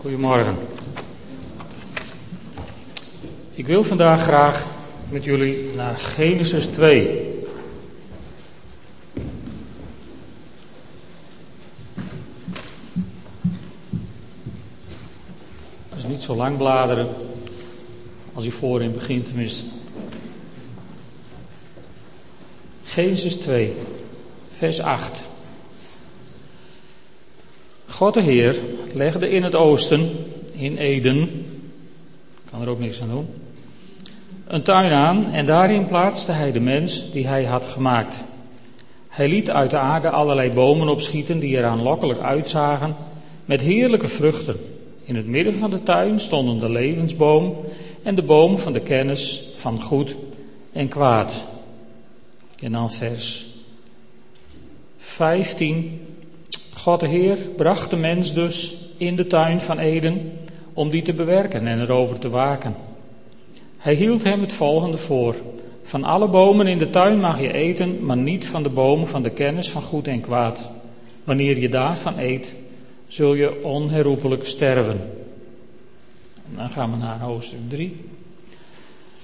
Goedemorgen. Ik wil vandaag graag met jullie naar Genesis 2. Dat is niet zo lang bladeren als je voorin begint tenminste. Genesis 2, vers 8. God de Heer legde in het oosten, in Eden, kan er ook niks aan doen, een tuin aan en daarin plaatste hij de mens die hij had gemaakt. Hij liet uit de aarde allerlei bomen opschieten die er aanlokkelijk uitzagen, met heerlijke vruchten. In het midden van de tuin stonden de levensboom en de boom van de kennis van goed en kwaad. En dan vers 15. God de Heer bracht de mens dus in de tuin van Eden om die te bewerken en erover te waken. Hij hield hem het volgende voor. Van alle bomen in de tuin mag je eten, maar niet van de boom van de kennis van goed en kwaad. Wanneer je daarvan eet, zul je onherroepelijk sterven. En dan gaan we naar hoofdstuk 3.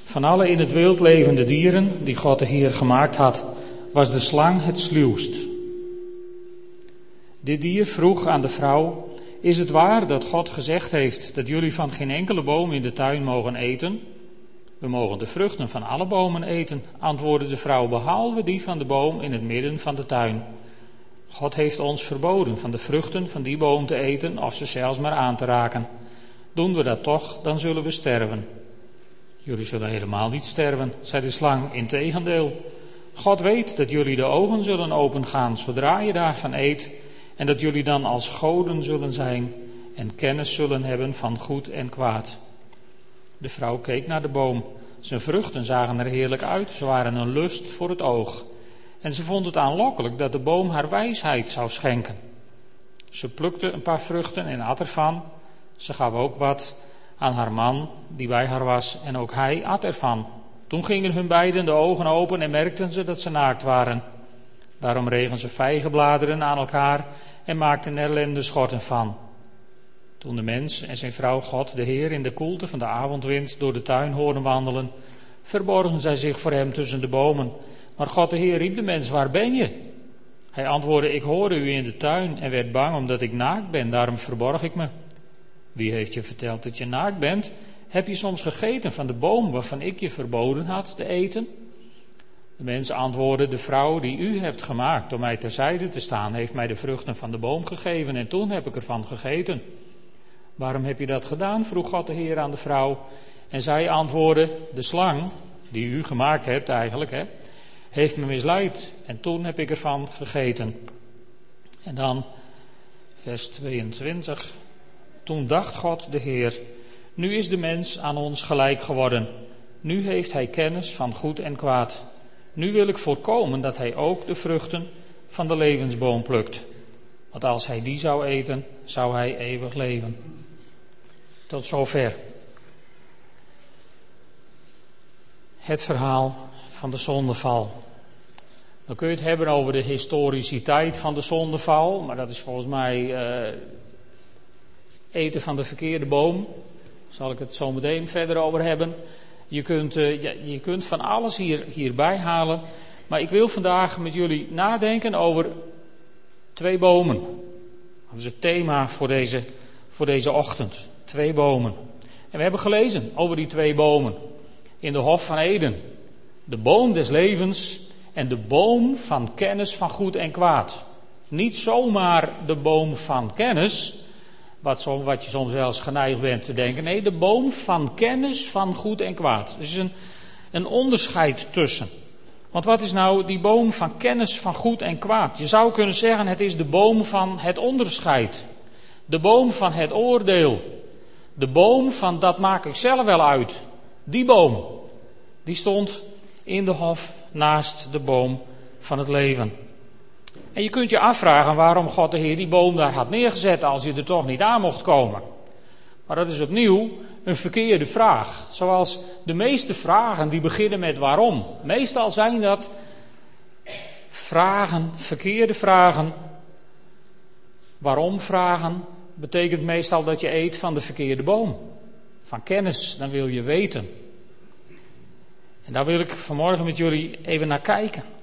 Van alle in het wild levende dieren die God de Heer gemaakt had, was de slang het sluwst. Dit dier vroeg aan de vrouw: Is het waar dat God gezegd heeft dat jullie van geen enkele boom in de tuin mogen eten? We mogen de vruchten van alle bomen eten, antwoordde de vrouw, behalve die van de boom in het midden van de tuin. God heeft ons verboden van de vruchten van die boom te eten of ze zelfs maar aan te raken. Doen we dat toch, dan zullen we sterven. Jullie zullen helemaal niet sterven, zei de slang, integendeel. God weet dat jullie de ogen zullen opengaan zodra je daarvan eet en dat jullie dan als goden zullen zijn en kennis zullen hebben van goed en kwaad. De vrouw keek naar de boom. Zijn vruchten zagen er heerlijk uit, ze waren een lust voor het oog. En ze vond het aanlokkelijk dat de boom haar wijsheid zou schenken. Ze plukte een paar vruchten en at ervan. Ze gaf ook wat aan haar man die bij haar was en ook hij at ervan. Toen gingen hun beiden de ogen open en merkten ze dat ze naakt waren. Daarom regen ze vijgenbladeren aan elkaar en maakten er lendeschorten van. Toen de mens en zijn vrouw God, de Heer, in de koelte van de avondwind door de tuin hoorden wandelen, verborgen zij zich voor hem tussen de bomen. Maar God, de Heer, riep de mens, waar ben je? Hij antwoordde, ik hoorde u in de tuin en werd bang omdat ik naakt ben, daarom verborg ik me. Wie heeft je verteld dat je naakt bent? Heb je soms gegeten van de boom waarvan ik je verboden had te eten? De mens antwoordde, de vrouw die u hebt gemaakt om mij terzijde te staan, heeft mij de vruchten van de boom gegeven en toen heb ik ervan gegeten. Waarom heb je dat gedaan? vroeg God de Heer aan de vrouw. En zij antwoordde, de slang, die u gemaakt hebt eigenlijk, hè, heeft me misleid en toen heb ik ervan gegeten. En dan vers 22. Toen dacht God de Heer, nu is de mens aan ons gelijk geworden. Nu heeft hij kennis van goed en kwaad. Nu wil ik voorkomen dat hij ook de vruchten van de levensboom plukt. Want als hij die zou eten, zou hij eeuwig leven. Tot zover. Het verhaal van de zondeval. Dan kun je het hebben over de historiciteit van de zondeval, maar dat is volgens mij uh, eten van de verkeerde boom. Daar zal ik het zo meteen verder over hebben. Je kunt, ja, je kunt van alles hier, hierbij halen. Maar ik wil vandaag met jullie nadenken over twee bomen. Dat is het thema voor deze, voor deze ochtend. Twee bomen. En we hebben gelezen over die twee bomen. In de Hof van Eden. De boom des levens en de boom van kennis van goed en kwaad. Niet zomaar de boom van kennis, wat, zo, wat je soms wel eens geneigd bent te denken. Nee, de boom van kennis van goed en kwaad. Er is een, een onderscheid tussen. Want wat is nou die boom van kennis van goed en kwaad? Je zou kunnen zeggen, het is de boom van het onderscheid. De boom van het oordeel. De boom van dat maak ik zelf wel uit. Die boom, die stond in de hof naast de boom van het leven. En je kunt je afvragen waarom God de Heer die boom daar had neergezet als je er toch niet aan mocht komen. Maar dat is opnieuw een verkeerde vraag. Zoals de meeste vragen die beginnen met waarom. Meestal zijn dat vragen, verkeerde vragen. Waarom vragen? betekent meestal dat je eet van de verkeerde boom. Van kennis, dan wil je weten. En daar wil ik vanmorgen met jullie even naar kijken.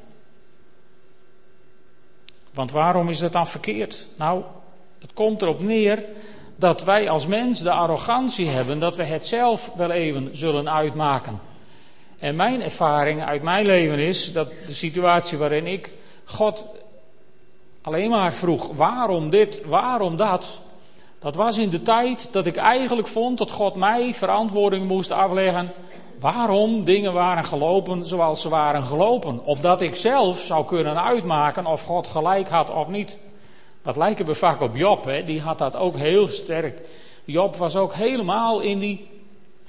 Want waarom is dat dan verkeerd? Nou, het komt erop neer dat wij als mens de arrogantie hebben dat we het zelf wel even zullen uitmaken. En mijn ervaring uit mijn leven is dat de situatie waarin ik God alleen maar vroeg: waarom dit, waarom dat? Dat was in de tijd dat ik eigenlijk vond dat God mij verantwoording moest afleggen waarom dingen waren gelopen zoals ze waren gelopen. Opdat ik zelf zou kunnen uitmaken of God gelijk had of niet. Dat lijken we vaak op Job, hè? die had dat ook heel sterk. Job was ook helemaal in die,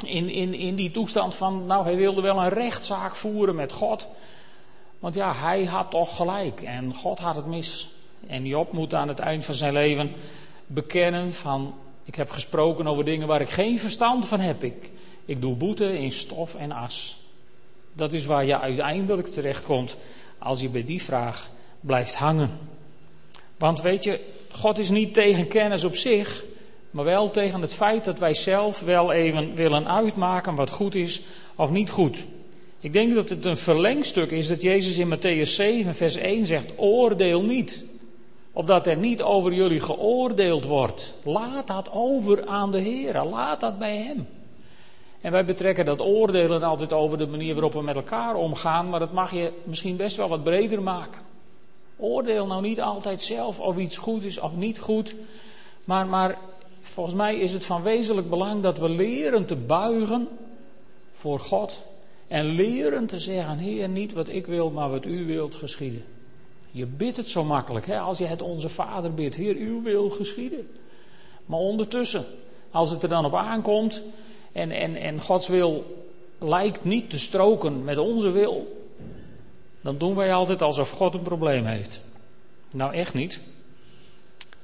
in, in, in die toestand van, nou hij wilde wel een rechtszaak voeren met God. Want ja, hij had toch gelijk en God had het mis. En Job moet aan het eind van zijn leven bekennen van, ik heb gesproken over dingen waar ik geen verstand van heb. Ik, ik doe boete in stof en as. Dat is waar je uiteindelijk terechtkomt als je bij die vraag blijft hangen. Want weet je, God is niet tegen kennis op zich, maar wel tegen het feit dat wij zelf wel even willen uitmaken wat goed is of niet goed. Ik denk dat het een verlengstuk is dat Jezus in Matthäus 7, vers 1 zegt: Oordeel niet, opdat er niet over jullie geoordeeld wordt. Laat dat over aan de Heer, laat dat bij Hem. En wij betrekken dat oordelen altijd over de manier waarop we met elkaar omgaan, maar dat mag je misschien best wel wat breder maken. Oordeel nou niet altijd zelf of iets goed is of niet goed, maar, maar volgens mij is het van wezenlijk belang dat we leren te buigen voor God en leren te zeggen, Heer, niet wat ik wil, maar wat u wilt geschieden. Je bidt het zo makkelijk, hè? als je het onze Vader bidt, Heer, uw wil geschieden. Maar ondertussen, als het er dan op aankomt, en, en, en Gods wil lijkt niet te stroken met onze wil. Dan doen wij altijd alsof God een probleem heeft. Nou, echt niet.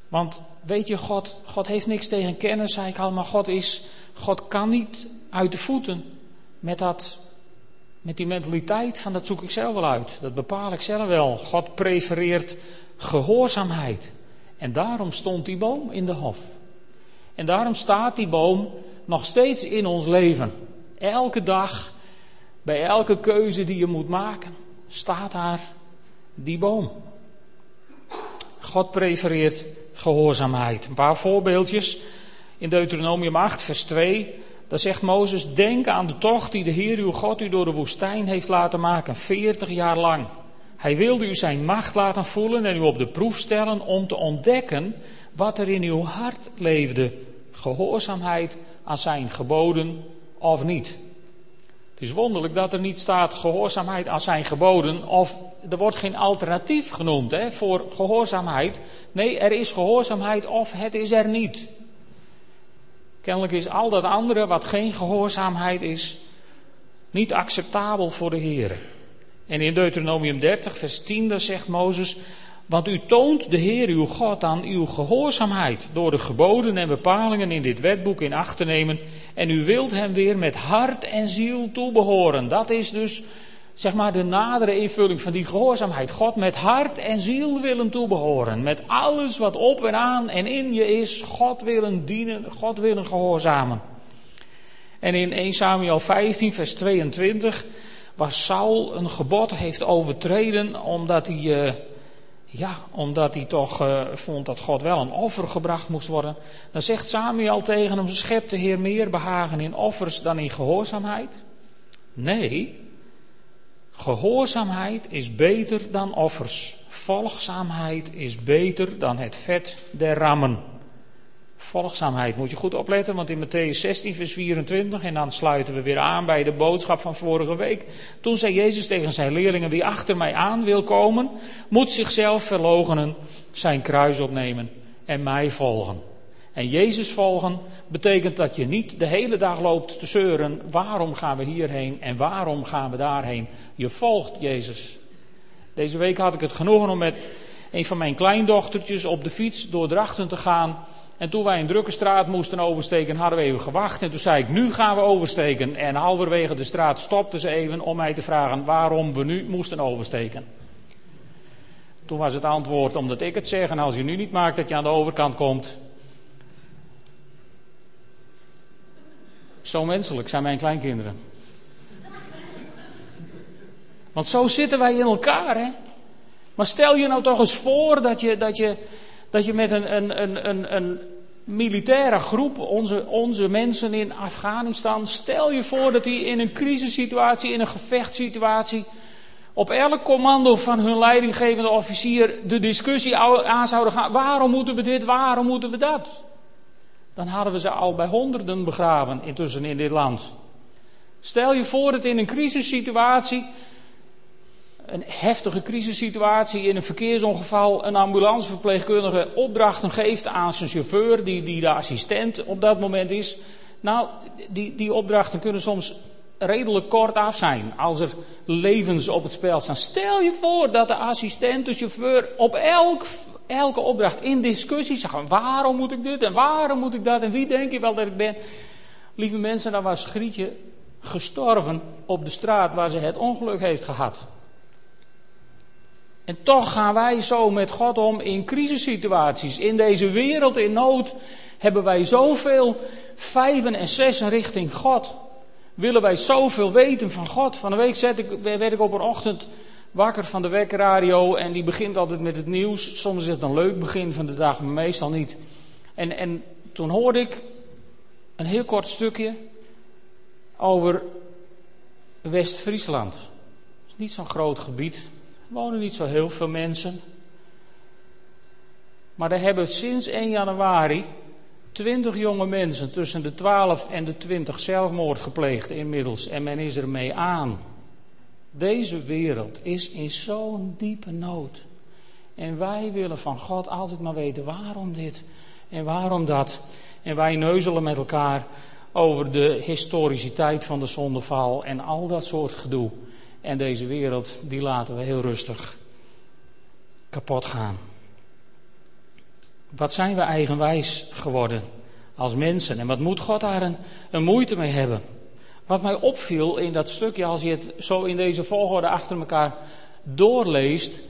Want weet je, God, God heeft niks tegen kennis, zei ik al, maar God is, God kan niet uit de voeten met dat, met die mentaliteit van dat zoek ik zelf wel uit. Dat bepaal ik zelf wel. God prefereert gehoorzaamheid. En daarom stond die boom in de hof. En daarom staat die boom nog steeds in ons leven. Elke dag, bij elke keuze die je moet maken, staat daar die boom. God prefereert gehoorzaamheid. Een paar voorbeeldjes. In Deuteronomium 8, vers 2, daar zegt Mozes: Denk aan de tocht die de Heer uw God u door de woestijn heeft laten maken, 40 jaar lang. Hij wilde u zijn macht laten voelen en u op de proef stellen om te ontdekken wat er in uw hart leefde. Gehoorzaamheid aan zijn geboden of niet. Het is wonderlijk dat er niet staat gehoorzaamheid aan zijn geboden of er wordt geen alternatief genoemd hè, voor gehoorzaamheid. Nee, er is gehoorzaamheid of het is er niet. Kennelijk is al dat andere wat geen gehoorzaamheid is, niet acceptabel voor de Heer. En in Deuteronomium 30, vers 10, daar zegt Mozes: want u toont de Heer uw God aan uw gehoorzaamheid door de geboden en bepalingen in dit wetboek in acht te nemen. En u wilt hem weer met hart en ziel toebehoren. Dat is dus zeg maar de nadere invulling van die gehoorzaamheid. God met hart en ziel willen toebehoren. Met alles wat op en aan en in je is. God willen dienen, God willen gehoorzamen. En in 1 Samuel 15, vers 22, waar Saul een gebod heeft overtreden omdat hij. Uh, ja, omdat hij toch uh, vond dat God wel een offer gebracht moest worden. Dan zegt Samuel tegen hem: Schept de Heer meer behagen in offers dan in gehoorzaamheid? Nee, gehoorzaamheid is beter dan offers. Volgzaamheid is beter dan het vet der rammen. Volgzaamheid moet je goed opletten, want in Matthäus 16, vers 24, en dan sluiten we weer aan bij de boodschap van vorige week. Toen zei Jezus tegen zijn leerlingen: Wie achter mij aan wil komen, moet zichzelf verloochenen, zijn kruis opnemen en mij volgen. En Jezus volgen betekent dat je niet de hele dag loopt te zeuren: waarom gaan we hierheen en waarom gaan we daarheen? Je volgt Jezus. Deze week had ik het genoegen om met een van mijn kleindochtertjes op de fiets door Drachten te gaan. En toen wij een drukke straat moesten oversteken, hadden we even gewacht. En toen zei ik, nu gaan we oversteken. En halverwege de straat stopte ze even om mij te vragen waarom we nu moesten oversteken. Toen was het antwoord, omdat ik het zeg, en als je nu niet maakt dat je aan de overkant komt. Zo menselijk zijn mijn kleinkinderen. Want zo zitten wij in elkaar, hè. Maar stel je nou toch eens voor dat je, dat je, dat je met een, een, een, een, militaire groep, onze, onze mensen in Afghanistan, stel je voor dat die in een crisissituatie, in een gevechtssituatie, op elk commando van hun leidinggevende officier de discussie aan zouden gaan. Waarom moeten we dit, waarom moeten we dat? Dan hadden we ze al bij honderden begraven intussen in dit land. Stel je voor dat in een crisissituatie een heftige crisissituatie, in een verkeersongeval, een ambulanceverpleegkundige opdrachten geeft aan zijn chauffeur, die, die de assistent op dat moment is. Nou, die, die opdrachten kunnen soms redelijk kort af zijn als er levens op het spel staan. Stel je voor dat de assistent, de chauffeur, op elk, elke opdracht in discussie zegt: waarom moet ik dit en waarom moet ik dat en wie denk je wel dat ik ben? Lieve mensen, dan was Grietje gestorven op de straat waar ze het ongeluk heeft gehad. En toch gaan wij zo met God om in crisissituaties. In deze wereld in nood hebben wij zoveel vijven en zessen richting God. Willen wij zoveel weten van God. Van de week zet ik, werd ik op een ochtend wakker van de wekradio en die begint altijd met het nieuws. Soms is het een leuk begin van de dag, maar meestal niet. En, en toen hoorde ik een heel kort stukje over West-Friesland. Niet zo'n groot gebied, wonen niet zo heel veel mensen. Maar er hebben sinds 1 januari 20 jonge mensen tussen de 12 en de 20 zelfmoord gepleegd inmiddels. En men is ermee aan. Deze wereld is in zo'n diepe nood. En wij willen van God altijd maar weten waarom dit en waarom dat. En wij neuzelen met elkaar over de historiciteit van de zondeval en al dat soort gedoe. En deze wereld, die laten we heel rustig kapot gaan. Wat zijn we eigenwijs geworden als mensen? En wat moet God daar een, moeite mee hebben? Wat mij opviel in dat stukje, als je het zo in deze volgorde achter elkaar doorleest,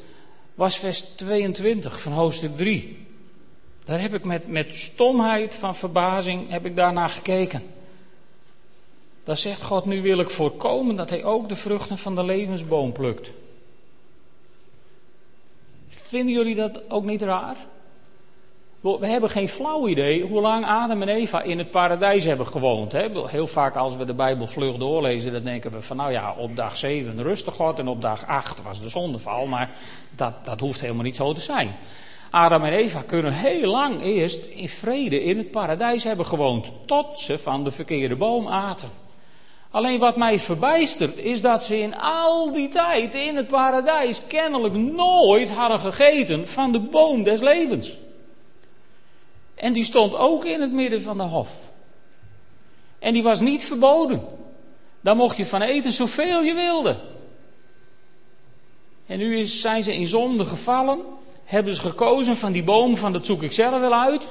was vers 22 van hoofdstuk 3. Daar heb ik met, met stomheid van verbazing heb ik daarnaar gekeken. Dan zegt God, nu wil ik voorkomen dat hij ook de vruchten van de levensboom plukt. Vinden jullie dat ook niet raar? We hebben geen flauw idee hoe lang Adam en Eva in het paradijs hebben gewoond. Heel vaak als we de Bijbel vlug doorlezen, dan denken we van nou ja, op dag 7 rustig God en op dag 8 was de zondeval. Maar dat, dat hoeft helemaal niet zo te zijn. Adam en Eva kunnen heel lang eerst in vrede in het paradijs hebben gewoond, tot ze van de verkeerde boom aten. Alleen wat mij verbijstert is dat ze in al die tijd in het paradijs kennelijk nooit hadden gegeten van de boom des levens. En die stond ook in het midden van de hof. En die was niet verboden. Daar mocht je van eten zoveel je wilde. En nu zijn ze in zonde gevallen. Hebben ze gekozen van die boom van dat zoek ik zelf wel uit.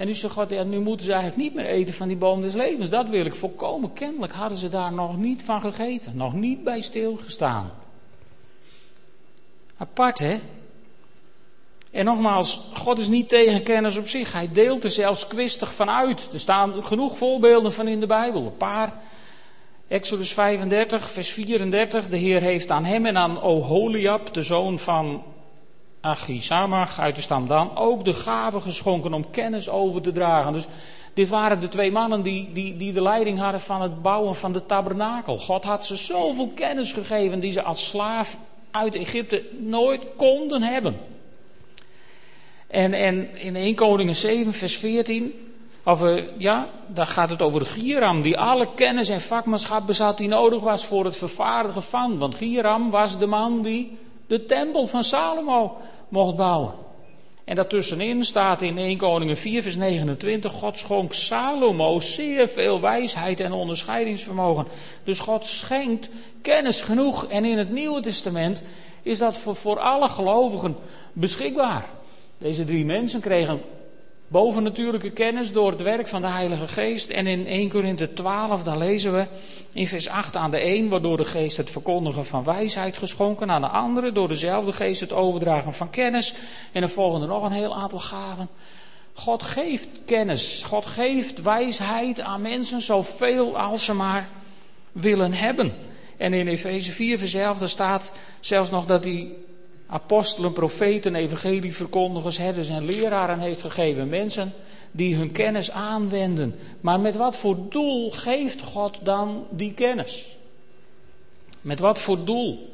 En nu zegt God, ja, nu moeten ze eigenlijk niet meer eten van die boom des levens. Dat wil ik voorkomen. Kennelijk hadden ze daar nog niet van gegeten. Nog niet bij stilgestaan. Apart, hè? En nogmaals, God is niet tegen kennis op zich. Hij deelt er zelfs kwistig van uit. Er staan genoeg voorbeelden van in de Bijbel. Een paar. Exodus 35, vers 34. De Heer heeft aan hem en aan Oholiab, de zoon van Achisamach uit de stam Dan, ook de gave geschonken om kennis over te dragen. Dus dit waren de twee mannen die, die, die de leiding hadden van het bouwen van de tabernakel. God had ze zoveel kennis gegeven die ze als slaaf uit Egypte nooit konden hebben. En, en in 1 Koningen 7, vers 14, of, ja, daar gaat het over Gieram, die alle kennis en vakmanschap bezat die nodig was voor het vervaardigen van. Want Gieram was de man die de tempel van Salomo mocht bouwen. En daartussenin staat in 1 Koningen 4 vers 29, God schonk Salomo zeer veel wijsheid en onderscheidingsvermogen. Dus God schenkt kennis genoeg. En in het Nieuwe Testament is dat voor, voor alle gelovigen beschikbaar. Deze drie mensen kregen bovennatuurlijke kennis door het werk van de Heilige Geest. En in 1 Korinthe 12, daar lezen we in vers 8 aan de een, waardoor de Geest het verkondigen van wijsheid geschonken. Aan de andere, door dezelfde Geest het overdragen van kennis. En er volgen er nog een heel aantal gaven. God geeft kennis, God geeft wijsheid aan mensen zoveel als ze maar willen hebben. En in Efeze 4 vers 11 staat zelfs nog dat hij apostelen, profeten, evangelieverkondigers, herders en leraren heeft gegeven. Mensen die hun kennis aanwenden. Maar met wat voor doel geeft God dan die kennis? Met wat voor doel?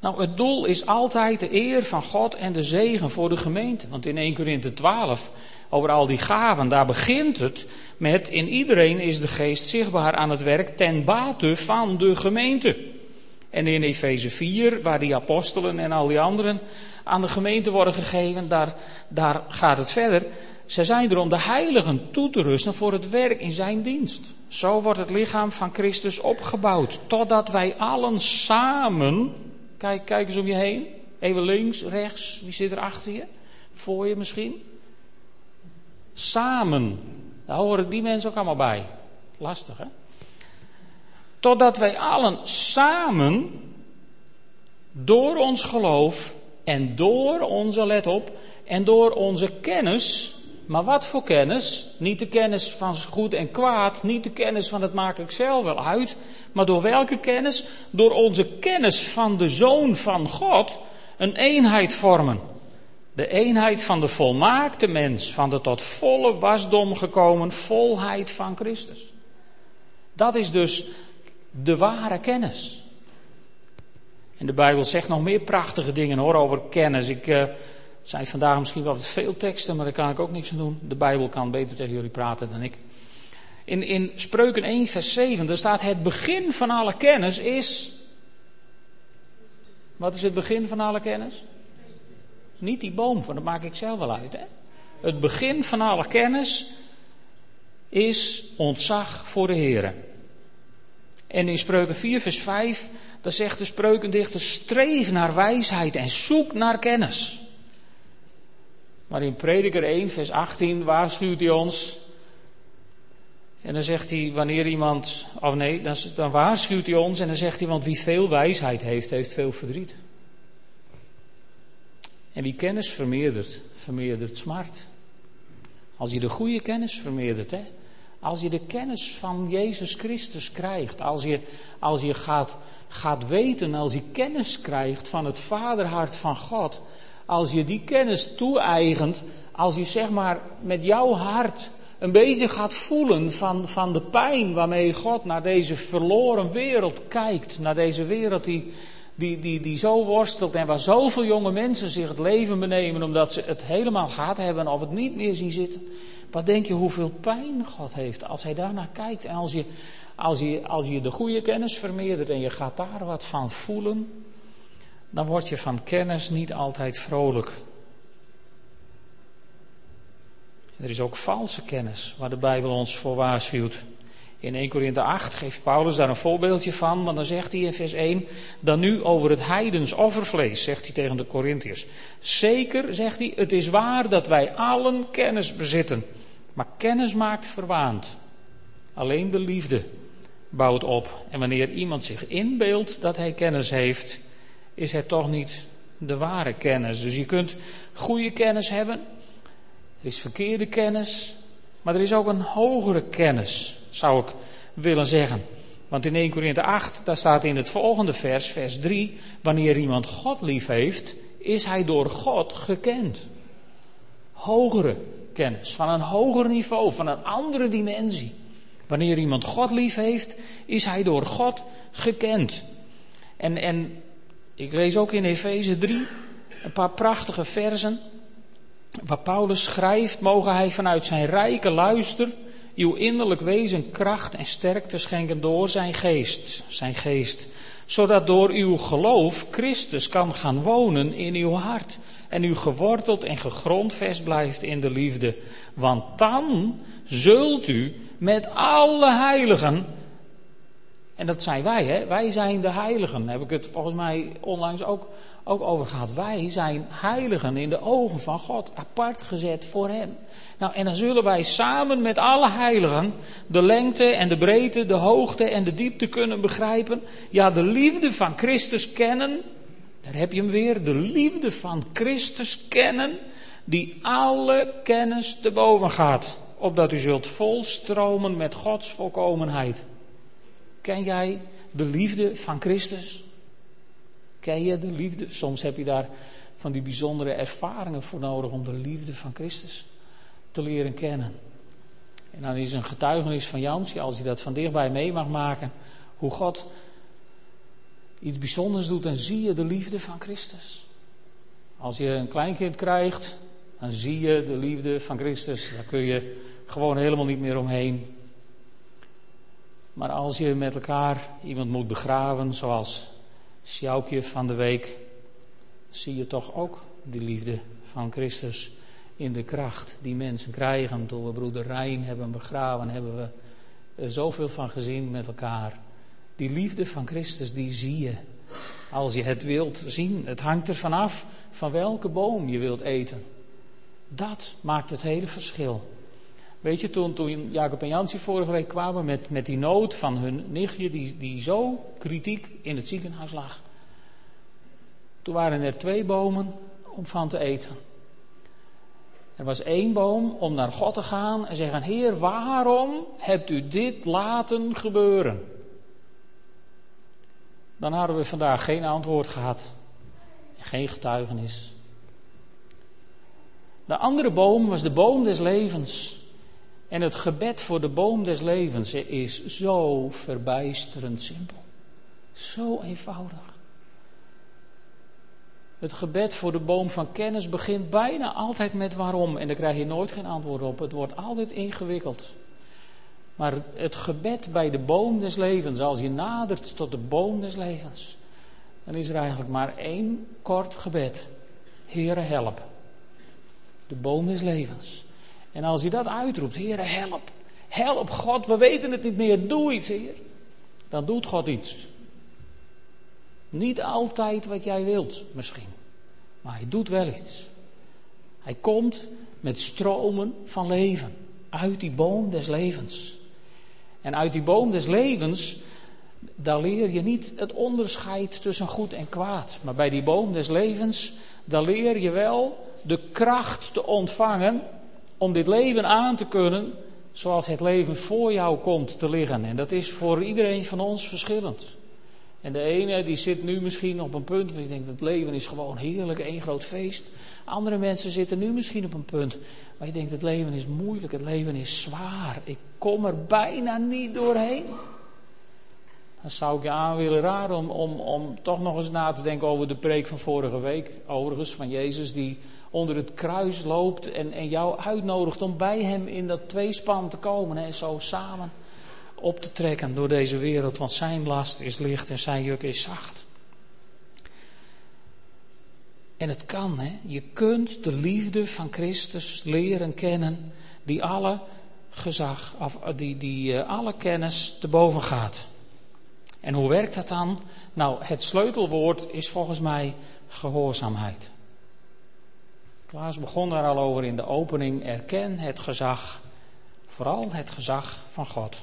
Nou, het doel is altijd de eer van God en de zegen voor de gemeente. Want in 1 Corinthië 12, over al die gaven, daar begint het met in iedereen is de geest zichtbaar aan het werk ten bate van de gemeente. En in Efeze 4, waar die apostelen en al die anderen aan de gemeente worden gegeven, daar, daar gaat het verder. Ze zijn er om de heiligen toe te rusten voor het werk in zijn dienst. Zo wordt het lichaam van Christus opgebouwd, totdat wij allen samen Kijk, kijk eens om je heen. Even links, rechts. Wie zit er achter je? Voor je misschien? Samen. Daar horen die mensen ook allemaal bij. Lastig, hè? Totdat wij allen samen door ons geloof en door onze, let op, en door onze kennis, maar wat voor kennis? Niet de kennis van goed en kwaad, niet de kennis van het maak ik zelf wel uit, maar door welke kennis? Door onze kennis van de Zoon van God een eenheid vormen. De eenheid van de volmaakte mens, van de tot volle wasdom gekomen volheid van Christus. Dat is dus de ware kennis. En de Bijbel zegt nog meer prachtige dingen hoor over kennis. Ik uh, zijn vandaag misschien wel wat veel teksten, maar daar kan ik ook niks aan doen. De Bijbel kan beter tegen jullie praten dan ik. In, in Spreuken 1, vers 7, daar staat: Het begin van alle kennis is. Wat is het begin van alle kennis? Niet die boom, van dat maak ik zelf wel uit. Hè? Het begin van alle kennis is ontzag voor de Heer. En in Spreuken 4, vers 5, daar zegt de spreukendichter: streef naar wijsheid en zoek naar kennis. Maar in Prediker 1, vers 18 waarschuwt hij ons en dan zegt hij, wanneer iemand, of nee, dan, dan waarschuwt hij ons en dan zegt hij, want wie veel wijsheid heeft, heeft veel verdriet. En wie kennis vermeerdert, vermeerdert smart. Als je de goede kennis vermeerdert, hè? Als je de kennis van Jezus Christus krijgt, als je, als je gaat, gaat weten, als je kennis krijgt van het vaderhart van God, als je die kennis toe-eigent, als je zeg maar met jouw hart een beetje gaat voelen van, van de pijn waarmee God naar deze verloren wereld kijkt. Naar deze wereld die, die, die, die zo worstelt en waar zoveel jonge mensen zich het leven benemen omdat ze het helemaal gehad hebben of het niet meer zien zitten. Wat denk je hoeveel pijn God heeft als hij daarnaar kijkt en als je, als je, als je de goede kennis vermeerdert en je gaat daar wat van voelen, dan word je van kennis niet altijd vrolijk. Er is ook valse kennis waar de Bijbel ons voor waarschuwt. In 1 Korinthe 8 geeft Paulus daar een voorbeeldje van, want dan zegt hij in vers 1, dan nu over het heidens offervlees, zegt hij tegen de Corinthiërs. Zeker, zegt hij, het is waar dat wij allen kennis bezitten, maar kennis maakt verwaand. Alleen de liefde bouwt op. En wanneer iemand zich inbeeldt dat hij kennis heeft, is het toch niet de ware kennis. Dus je kunt goede kennis hebben, er is verkeerde kennis, maar er is ook een hogere kennis, zou ik willen zeggen. Want in 1 Korinthe 8, daar staat in het volgende vers, vers 3, wanneer iemand God lief heeft, is hij door God gekend. Hogere kennis, van een hoger niveau, van een andere dimensie. Wanneer iemand God lief heeft, is hij door God gekend. En, en ik lees ook in Efeze 3 een paar prachtige versen. Waar Paulus schrijft, mogen hij vanuit zijn rijke luister uw innerlijk wezen kracht en sterkte schenken door zijn geest, zijn geest, zodat door uw geloof Christus kan gaan wonen in uw hart en u geworteld en gegrondvest blijft in de liefde. Want dan zult u met alle heiligen, en dat zijn wij, hè? wij zijn de heiligen, heb ik het volgens mij onlangs ook ook over gaat. Wij zijn heiligen in de ogen van God, apart gezet voor Hem. Nou, en dan zullen wij samen met alle heiligen de lengte en de breedte, de hoogte en de diepte kunnen begrijpen. Ja, de liefde van Christus kennen. Daar heb je hem weer. De liefde van Christus kennen. die alle kennis te boven gaat, opdat u zult volstromen met Gods volkomenheid. Ken jij de liefde van Christus? Ken je de liefde? Soms heb je daar van die bijzondere ervaringen voor nodig om de liefde van Christus te leren kennen. En dan is een getuigenis van Jansje, als je dat van dichtbij mee mag maken, hoe God iets bijzonders doet, dan zie je de liefde van Christus. Als je een kleinkind krijgt, dan zie je de liefde van Christus. Daar kun je gewoon helemaal niet meer omheen. Maar als je met elkaar iemand moet begraven, zoals Sjoukje van de week, zie je toch ook die liefde van Christus in de kracht die mensen krijgen. Toen we broeder Rijn hebben begraven, hebben we er zoveel van gezien met elkaar. Die liefde van Christus, die zie je. Als je het wilt zien. Het hangt er vanaf van welke boom je wilt eten. Dat maakt het hele verschil. Weet je, toen, toen Jacob en Jansie vorige week kwamen met, met die nood van hun nichtje, die, die zo kritiek in het ziekenhuis lag. Toen waren er twee bomen om van te eten. Er was één boom om naar God te gaan en zeggen: Heer, waarom hebt u dit laten gebeuren? Dan hadden we vandaag geen antwoord gehad. Geen getuigenis. De andere boom was de boom des levens. En het gebed voor de boom des levens is zo verbijsterend simpel. Zo eenvoudig. Het gebed voor de boom van kennis begint bijna altijd met waarom. En daar krijg je nooit geen antwoord op. Het wordt altijd ingewikkeld. Maar het gebed bij de boom des levens, als je nadert tot de boom des levens, dan is er eigenlijk maar één kort gebed. Heere, help. De boom des levens. En als je dat uitroept, Heere, help. Help God, we weten het niet meer, doe iets, Heer. Dan doet God iets. Niet altijd wat jij wilt, misschien. Maar hij doet wel iets. Hij komt met stromen van leven. Uit die boom des levens. En uit die boom des levens, daar leer je niet het onderscheid tussen goed en kwaad. Maar bij die boom des levens, daar leer je wel de kracht te ontvangen om dit leven aan te kunnen zoals het leven voor jou komt te liggen. En dat is voor iedereen van ons verschillend. En de ene die zit nu misschien op een punt waar je denkt, het leven is gewoon heerlijk, één groot feest. Andere mensen zitten nu misschien op een punt waar je denkt, het leven is moeilijk, het leven is zwaar. Ik kom er bijna niet doorheen. Dan zou ik je aan willen raden om, om, om toch nog eens na te denken over de preek van vorige week. Overigens van Jezus die onder het kruis loopt en, en jou uitnodigt om bij hem in dat tweespan te komen. En zo samen op te trekken door deze wereld, want zijn last is licht en zijn juk is zacht. En het kan, hè? je kunt de liefde van Christus leren kennen, die alle gezag, of die, die uh, alle kennis te boven gaat. En hoe werkt dat dan? Nou, het sleutelwoord is volgens mij gehoorzaamheid. Klaas begon daar al over in de opening. Erken het gezag, vooral het gezag van God.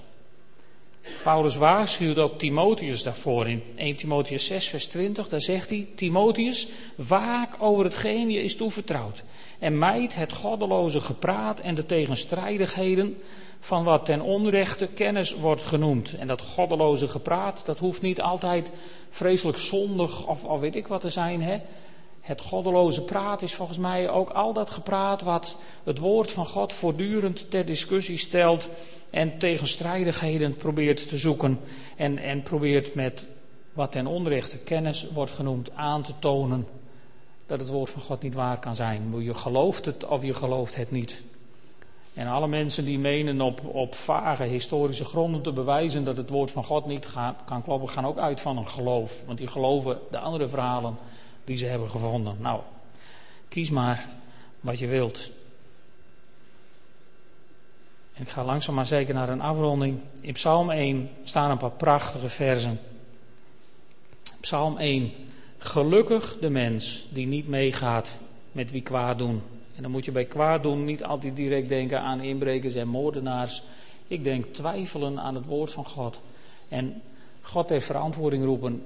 Paulus waarschuwt ook Timotheus daarvoor in 1 Timotheus 6, vers 20. Daar zegt hij: Timotheus, waak over hetgeen je is toevertrouwd. En mijt het goddeloze gepraat en de tegenstrijdigheden van wat ten onrechte kennis wordt genoemd. En dat goddeloze gepraat, dat hoeft niet altijd vreselijk zondig of, of weet ik wat te zijn. Hè? Het goddeloze praat is volgens mij ook al dat gepraat wat het woord van God voortdurend ter discussie stelt en tegenstrijdigheden probeert te zoeken en, en probeert met wat ten onrechte kennis wordt genoemd aan te tonen dat het woord van God niet waar kan zijn. Je gelooft het of je gelooft het niet. En alle mensen die menen op, op vage historische gronden te bewijzen dat het woord van God niet kan kloppen, gaan ook uit van een geloof. Want die geloven de andere verhalen die ze hebben gevonden. Nou, kies maar wat je wilt. En ik ga langzaam maar zeker naar een afronding. In Psalm 1 staan een paar prachtige versen. Psalm 1. Gelukkig de mens die niet meegaat met wie kwaad doen. En dan moet je bij kwaad doen niet altijd direct denken aan inbrekers en moordenaars. Ik denk twijfelen aan het woord van God. En God heeft verantwoording roepen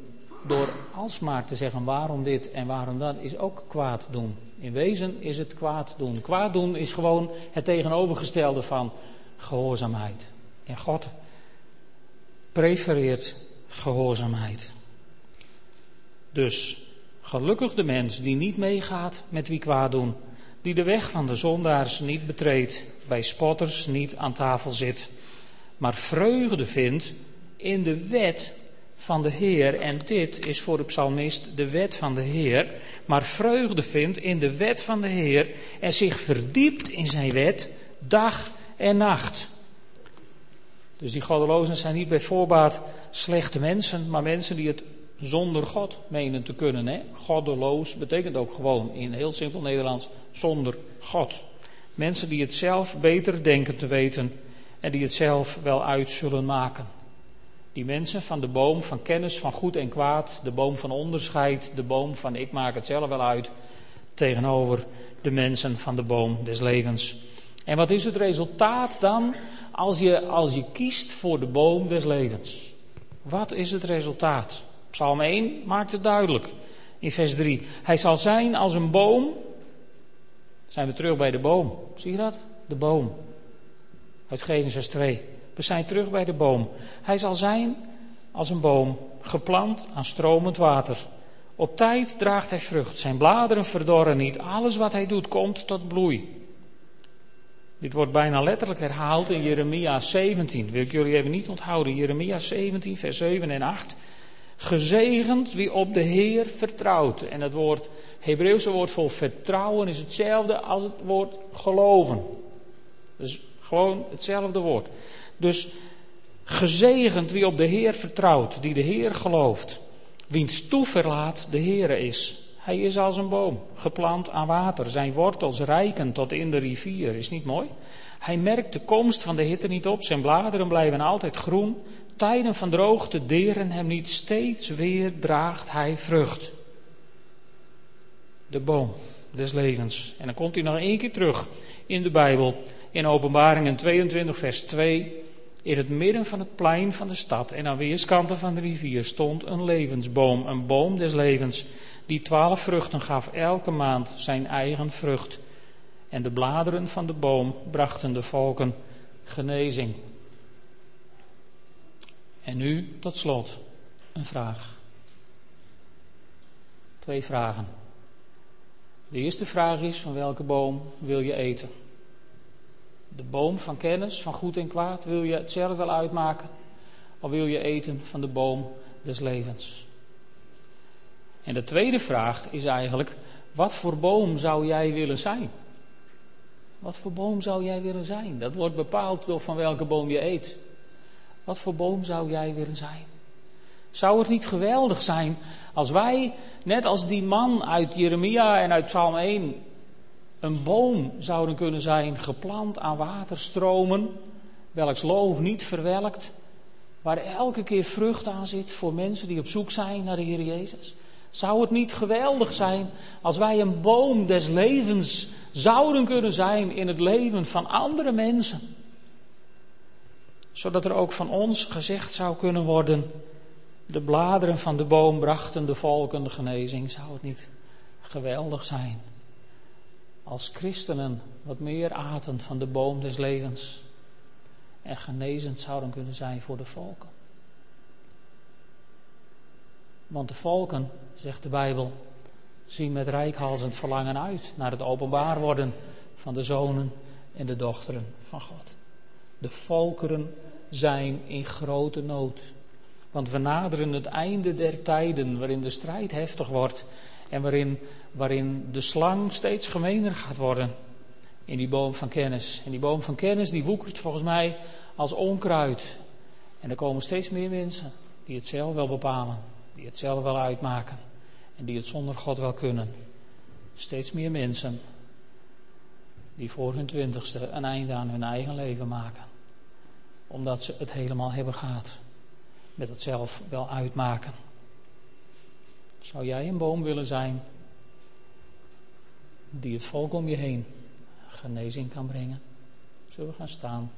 door alsmaar te zeggen waarom dit en waarom dat is ook kwaad doen. In wezen is het kwaad doen. Kwaad doen is gewoon het tegenovergestelde van gehoorzaamheid. En God prefereert gehoorzaamheid. Dus gelukkig de mens die niet meegaat met wie kwaad doen, die de weg van de zondaars niet betreedt, bij spotters niet aan tafel zit, maar vreugde vindt in de wet van de Heer. En dit is voor de psalmist de wet van de Heer. Maar vreugde vindt in de wet van de Heer en zich verdiept in zijn wet dag en nacht. Dus die goddelozen zijn niet bij voorbaat slechte mensen, maar mensen die het zonder God menen te kunnen. Hè? Goddeloos betekent ook gewoon in heel simpel Nederlands zonder God. Mensen die het zelf beter denken te weten en die het zelf wel uit zullen maken. Die mensen van de boom van kennis van goed en kwaad, de boom van onderscheid, de boom van ik maak het zelf wel uit, tegenover de mensen van de boom des levens. En wat is het resultaat dan als je, als je kiest voor de boom des levens? Wat is het resultaat? Psalm 1 maakt het duidelijk in vers 3. Hij zal zijn als een boom. Zijn we terug bij de boom? Zie je dat? De boom. Uit Genesis 2. We zijn terug bij de boom. Hij zal zijn als een boom, geplant aan stromend water. Op tijd draagt hij vrucht. Zijn bladeren verdorren niet. Alles wat hij doet komt tot bloei. Dit wordt bijna letterlijk herhaald in Jeremia 17. Wil ik jullie even niet onthouden. Jeremia 17, vers 7 en 8. Gezegend wie op de Heer vertrouwt. En het woord, Hebreeuwse woord voor vertrouwen is hetzelfde als het woord geloven. Dus gewoon hetzelfde woord. Dus gezegend wie op de Heer vertrouwt, die de Heer gelooft, wiens toeverlaat de Heer is. Hij is als een boom, geplant aan water, zijn wortels rijken tot in de rivier. Is niet mooi? Hij merkt de komst van de hitte niet op, zijn bladeren blijven altijd groen. Tijden van droogte deren hem niet, steeds weer draagt hij vrucht. De boom des levens. En dan komt hij nog één keer terug in de Bijbel, in Openbaringen 22, vers 2. In het midden van het plein van de stad en aan weerskanten van de rivier stond een levensboom, een boom des levens, die twaalf vruchten gaf, elke maand zijn eigen vrucht. En de bladeren van de boom brachten de volken genezing. En nu tot slot een vraag. Twee vragen. De eerste vraag is: van welke boom wil je eten? De boom van kennis, van goed en kwaad, wil je het zelf wel uitmaken? Of wil je eten van de boom des levens? En de tweede vraag is eigenlijk, wat voor boom zou jij willen zijn? Wat voor boom zou jij willen zijn? Dat wordt bepaald door van welke boom je eet. Wat voor boom zou jij willen zijn? Zou het niet geweldig zijn als wij, net als die man uit Jeremia en uit Psalm 1, een boom zouden kunnen zijn, geplant aan waterstromen, welks loof niet verwelkt, waar elke keer vrucht aan zit voor mensen die op zoek zijn naar de Heer Jezus. Zou het niet geweldig zijn als wij een boom des levens zouden kunnen zijn in het leven van andere mensen? Zodat er ook van ons gezegd zou kunnen worden: de bladeren van de boom brachten de volken de genezing. Zou het niet geweldig zijn? Als christenen wat meer aten van de boom des levens en genezend zouden kunnen zijn voor de volken. Want de volken, zegt de Bijbel, zien met rijkhalsend verlangen uit naar het openbaar worden van de zonen en de dochteren van God. De volkeren zijn in grote nood. Want we naderen het einde der tijden waarin de strijd heftig wordt en waarin, waarin de slang steeds gemener gaat worden in die boom van kennis. En die boom van kennis die woekert volgens mij als onkruid. En er komen steeds meer mensen die het zelf wel bepalen, die het zelf wel uitmaken en die het zonder God wel kunnen. Steeds meer mensen die voor hun twintigste een einde aan hun eigen leven maken. Omdat ze het helemaal hebben gehad. Met het zelf wel uitmaken. Zou jij een boom willen zijn die het volk om je heen genezing kan brengen? Zullen we gaan staan?